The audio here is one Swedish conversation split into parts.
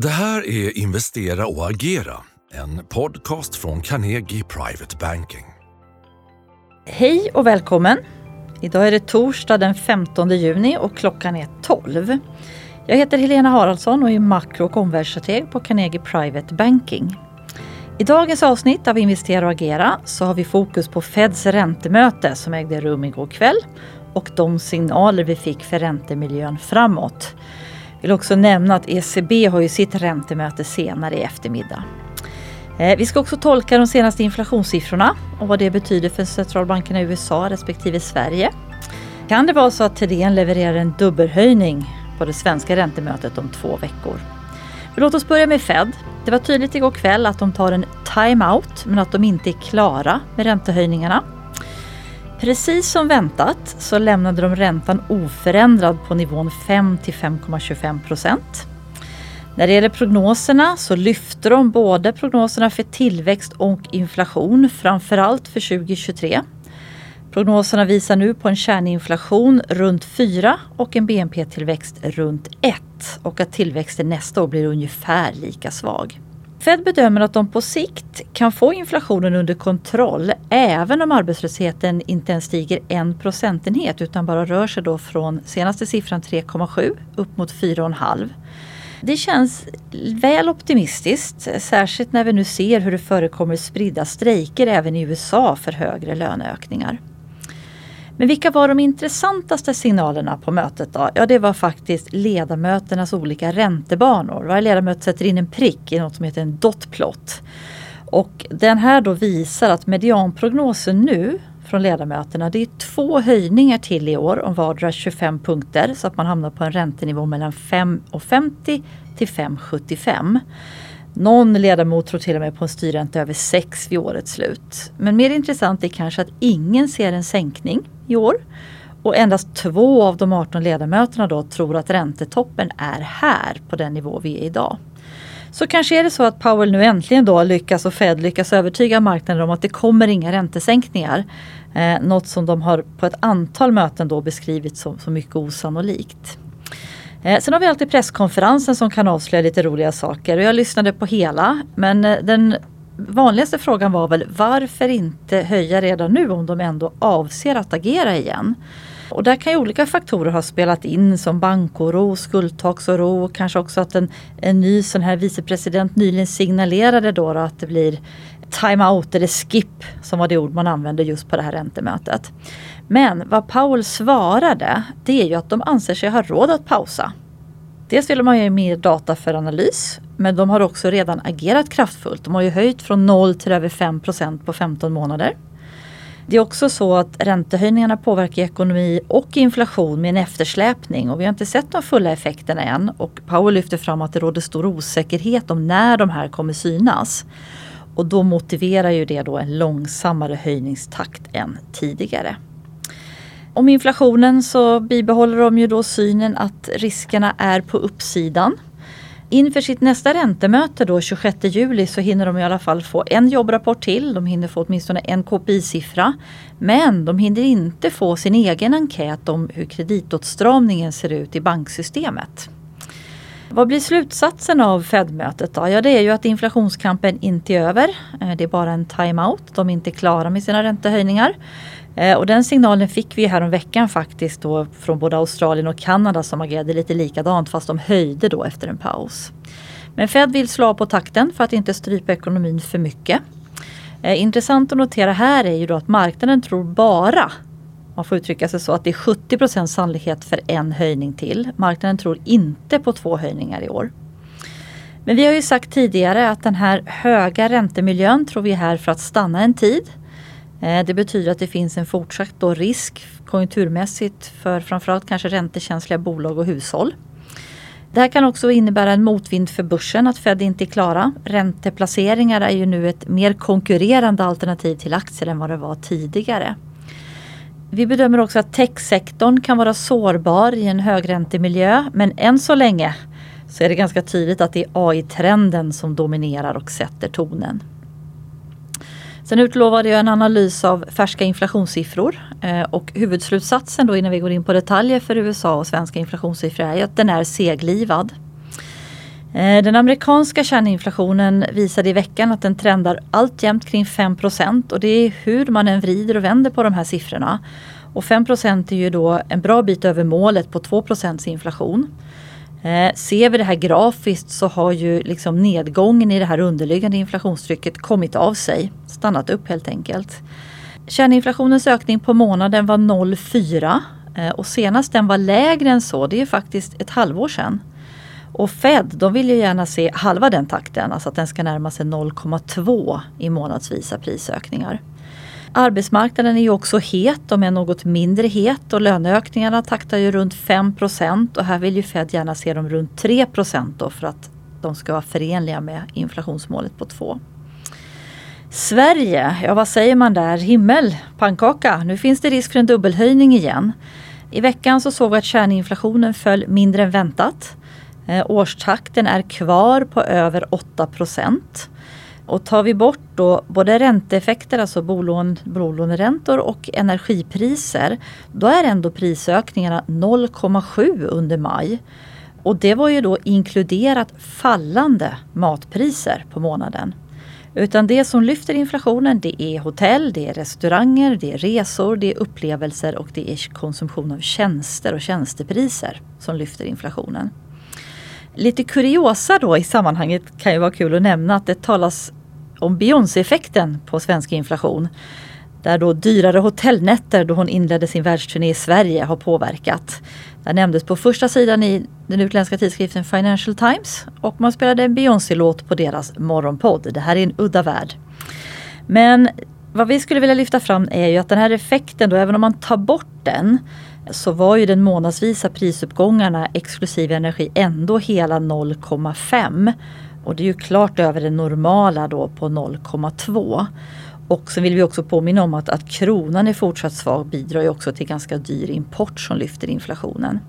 Det här är Investera och agera, en podcast från Carnegie Private Banking. Hej och välkommen! Idag är det torsdag den 15 juni och klockan är 12. Jag heter Helena Haraldsson och är makro och omvärldsstrateg på Carnegie Private Banking. I dagens avsnitt av Investera och agera så har vi fokus på Feds räntemöte som ägde rum igår kväll och de signaler vi fick för räntemiljön framåt. Jag vill också nämna att ECB har ju sitt räntemöte senare i eftermiddag. Eh, vi ska också tolka de senaste inflationssiffrorna och vad det betyder för centralbankerna i USA respektive Sverige. Kan det vara så att Thedéen levererar en dubbelhöjning på det svenska räntemötet om två veckor? Men låt oss börja med Fed. Det var tydligt igår kväll att de tar en time-out men att de inte är klara med räntehöjningarna. Precis som väntat så lämnade de räntan oförändrad på nivån 5 till 5,25 procent. När det gäller prognoserna så lyfter de både prognoserna för tillväxt och inflation, framförallt för 2023. Prognoserna visar nu på en kärninflation runt 4 och en BNP-tillväxt runt 1 och att tillväxten nästa år blir ungefär lika svag. Fed bedömer att de på sikt kan få inflationen under kontroll även om arbetslösheten inte ens stiger en procentenhet utan bara rör sig då från senaste siffran 3,7 upp mot 4,5. Det känns väl optimistiskt, särskilt när vi nu ser hur det förekommer spridda strejker även i USA för högre löneökningar. Men vilka var de intressantaste signalerna på mötet då? Ja, det var faktiskt ledamöternas olika räntebanor. Varje ledamöte sätter in en prick i något som heter en dotplot. Och den här då visar att medianprognosen nu från ledamöterna det är två höjningar till i år om vardera 25 punkter så att man hamnar på en räntenivå mellan 5,50 till 5,75. Någon ledamot tror till och med på en styrränta över 6 vid årets slut. Men mer intressant är kanske att ingen ser en sänkning i år. Och endast två av de 18 ledamöterna då tror att räntetoppen är här på den nivå vi är idag. Så kanske är det så att Powell nu äntligen då lyckas och Fed lyckas övertyga marknaden om att det kommer inga räntesänkningar. Eh, något som de har på ett antal möten då beskrivit som, som mycket osannolikt. Eh, sen har vi alltid presskonferensen som kan avslöja lite roliga saker. Och jag lyssnade på hela men eh, den vanligaste frågan var väl varför inte höja redan nu om de ändå avser att agera igen? Och där kan ju olika faktorer ha spelat in som bankoro, skuldtaksoro och kanske också att en, en ny sån här vicepresident nyligen signalerade då, då att det blir time-out eller skip som var det ord man använde just på det här räntemötet. Men vad Powell svarade det är ju att de anser sig ha råd att pausa. Dels vill man ju mer data för analys men de har också redan agerat kraftfullt. De har ju höjt från 0 till över 5% på 15 månader. Det är också så att räntehöjningarna påverkar ekonomi och inflation med en eftersläpning och vi har inte sett de fulla effekterna än. Och Powell lyfter fram att det råder stor osäkerhet om när de här kommer synas. Och då motiverar ju det då en långsammare höjningstakt än tidigare. Om inflationen så bibehåller de ju då synen att riskerna är på uppsidan. Inför sitt nästa räntemöte då 26 juli så hinner de i alla fall få en jobbrapport till. De hinner få åtminstone en KPI-siffra. Men de hinner inte få sin egen enkät om hur kreditåtstramningen ser ut i banksystemet. Vad blir slutsatsen av Fed-mötet då? Ja, det är ju att inflationskampen inte är över. Eh, det är bara en time-out. De är inte klara med sina räntehöjningar. Eh, och den signalen fick vi här veckan faktiskt då från både Australien och Kanada som agerade lite likadant fast de höjde då efter en paus. Men Fed vill slå av på takten för att inte strypa ekonomin för mycket. Eh, intressant att notera här är ju då att marknaden tror bara man får uttrycka sig så att det är 70% sannolikhet för en höjning till. Marknaden tror inte på två höjningar i år. Men vi har ju sagt tidigare att den här höga räntemiljön tror vi är här för att stanna en tid. Eh, det betyder att det finns en fortsatt risk konjunkturmässigt för framförallt kanske räntekänsliga bolag och hushåll. Det här kan också innebära en motvind för börsen att Fed inte är klara. Ränteplaceringar är ju nu ett mer konkurrerande alternativ till aktier än vad det var tidigare. Vi bedömer också att techsektorn kan vara sårbar i en högräntemiljö men än så länge så är det ganska tydligt att det är AI-trenden som dominerar och sätter tonen. Sen utlovade jag en analys av färska inflationssiffror eh, och huvudslutsatsen då innan vi går in på detaljer för USA och svenska inflationssiffror är att den är seglivad. Eh, den amerikanska kärninflationen visade i veckan att den trendar alltjämt kring 5 och det är hur man än vrider och vänder på de här siffrorna. Och 5% är ju då en bra bit över målet på 2% inflation. Eh, ser vi det här grafiskt så har ju liksom nedgången i det här underliggande inflationstrycket kommit av sig. Stannat upp helt enkelt. Kärninflationens ökning på månaden var 0,4 eh, och senast den var lägre än så, det är faktiskt ett halvår sedan. Och Fed de vill ju gärna se halva den takten, alltså att den ska närma sig 0,2 i månadsvisa prisökningar. Arbetsmarknaden är ju också het, om är något mindre het och löneökningarna taktar ju runt 5 och här vill ju Fed gärna se dem runt 3 då för att de ska vara förenliga med inflationsmålet på 2. Sverige, ja vad säger man där? Himmel, pannkaka. Nu finns det risk för en dubbelhöjning igen. I veckan så såg vi att kärninflationen föll mindre än väntat. Eh, årstakten är kvar på över 8 och tar vi bort då både ränteeffekter, alltså bolån, bolåneräntor och energipriser, då är ändå prisökningarna 0,7 under maj. Och det var ju då inkluderat fallande matpriser på månaden. Utan det som lyfter inflationen det är hotell, det är restauranger, det är resor, det är upplevelser och det är konsumtion av tjänster och tjänstepriser som lyfter inflationen. Lite kuriosa då i sammanhanget kan ju vara kul att nämna att det talas om Beyoncé-effekten på svensk inflation. Där då dyrare hotellnätter då hon inledde sin världsturné i Sverige har påverkat. Det nämndes på första sidan i den utländska tidskriften Financial Times och man spelade en Beyoncé-låt på deras morgonpodd. Det här är en udda värld. Men vad vi skulle vilja lyfta fram är ju att den här effekten då, även om man tar bort den, så var ju den månadsvisa prisuppgångarna exklusive energi ändå hela 0,5. Och det är ju klart över det normala då på 0,2. Och sen vill vi också påminna om att, att kronan är fortsatt svag bidrar ju också till ganska dyr import som lyfter inflationen.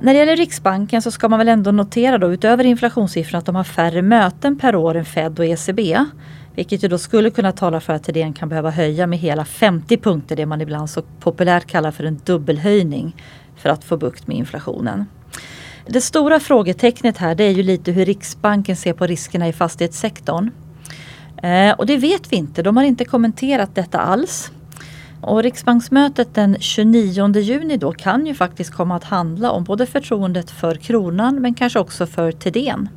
När det gäller Riksbanken så ska man väl ändå notera då utöver inflationssiffrorna att de har färre möten per år än Fed och ECB. Vilket ju då skulle kunna tala för att Thedéen kan behöva höja med hela 50 punkter, det man ibland så populärt kallar för en dubbelhöjning för att få bukt med inflationen. Det stora frågetecknet här det är ju lite hur Riksbanken ser på riskerna i fastighetssektorn. Eh, och det vet vi inte, de har inte kommenterat detta alls. Och Riksbanksmötet den 29 juni då kan ju faktiskt komma att handla om både förtroendet för kronan men kanske också för Thedéen.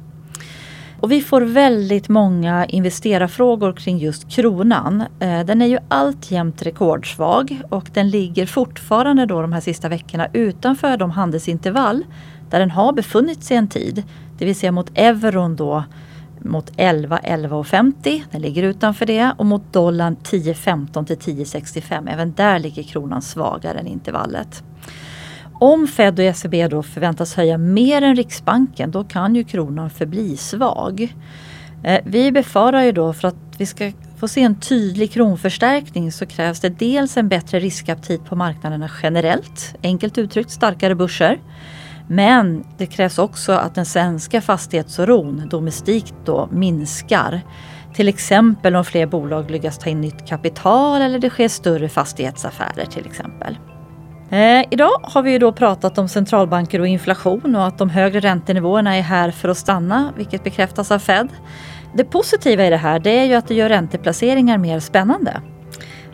Och vi får väldigt många investerarfrågor kring just kronan. Eh, den är ju alltjämt rekordsvag och den ligger fortfarande då de här sista veckorna utanför de handelsintervall där den har befunnit sig en tid. Det vill säga mot euron då mot 11, 11,50. Den ligger utanför det och mot dollarn 10,15 till 10,65. Även där ligger kronan svagare än intervallet. Om Fed och ECB då förväntas höja mer än Riksbanken då kan ju kronan förbli svag. Eh, vi befarar ju då för att vi ska få se en tydlig kronförstärkning så krävs det dels en bättre riskaptit på marknaderna generellt, enkelt uttryckt starkare börser. Men det krävs också att den svenska fastighetsoron domestikt då minskar. Till exempel om fler bolag lyckas ta in nytt kapital eller det sker större fastighetsaffärer till exempel. Eh, idag har vi ju då pratat om centralbanker och inflation och att de högre räntenivåerna är här för att stanna, vilket bekräftas av Fed. Det positiva i det här det är ju att det gör ränteplaceringar mer spännande.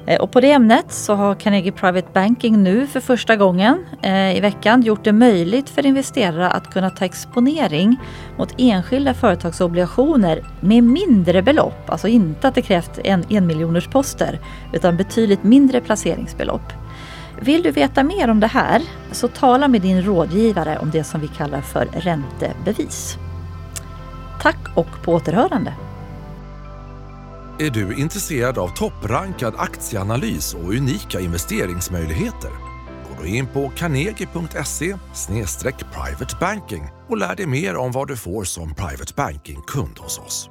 Eh, och på det ämnet så har Carnegie Private Banking nu för första gången eh, i veckan gjort det möjligt för investerare att kunna ta exponering mot enskilda företagsobligationer med mindre belopp. Alltså inte att det krävt en, en miljoners poster utan betydligt mindre placeringsbelopp. Vill du veta mer om det här så tala med din rådgivare om det som vi kallar för räntebevis. Tack och på återhörande! Är du intresserad av topprankad aktieanalys och unika investeringsmöjligheter? Gå då in på carnegie.se privatebanking och lär dig mer om vad du får som private banking-kund hos oss.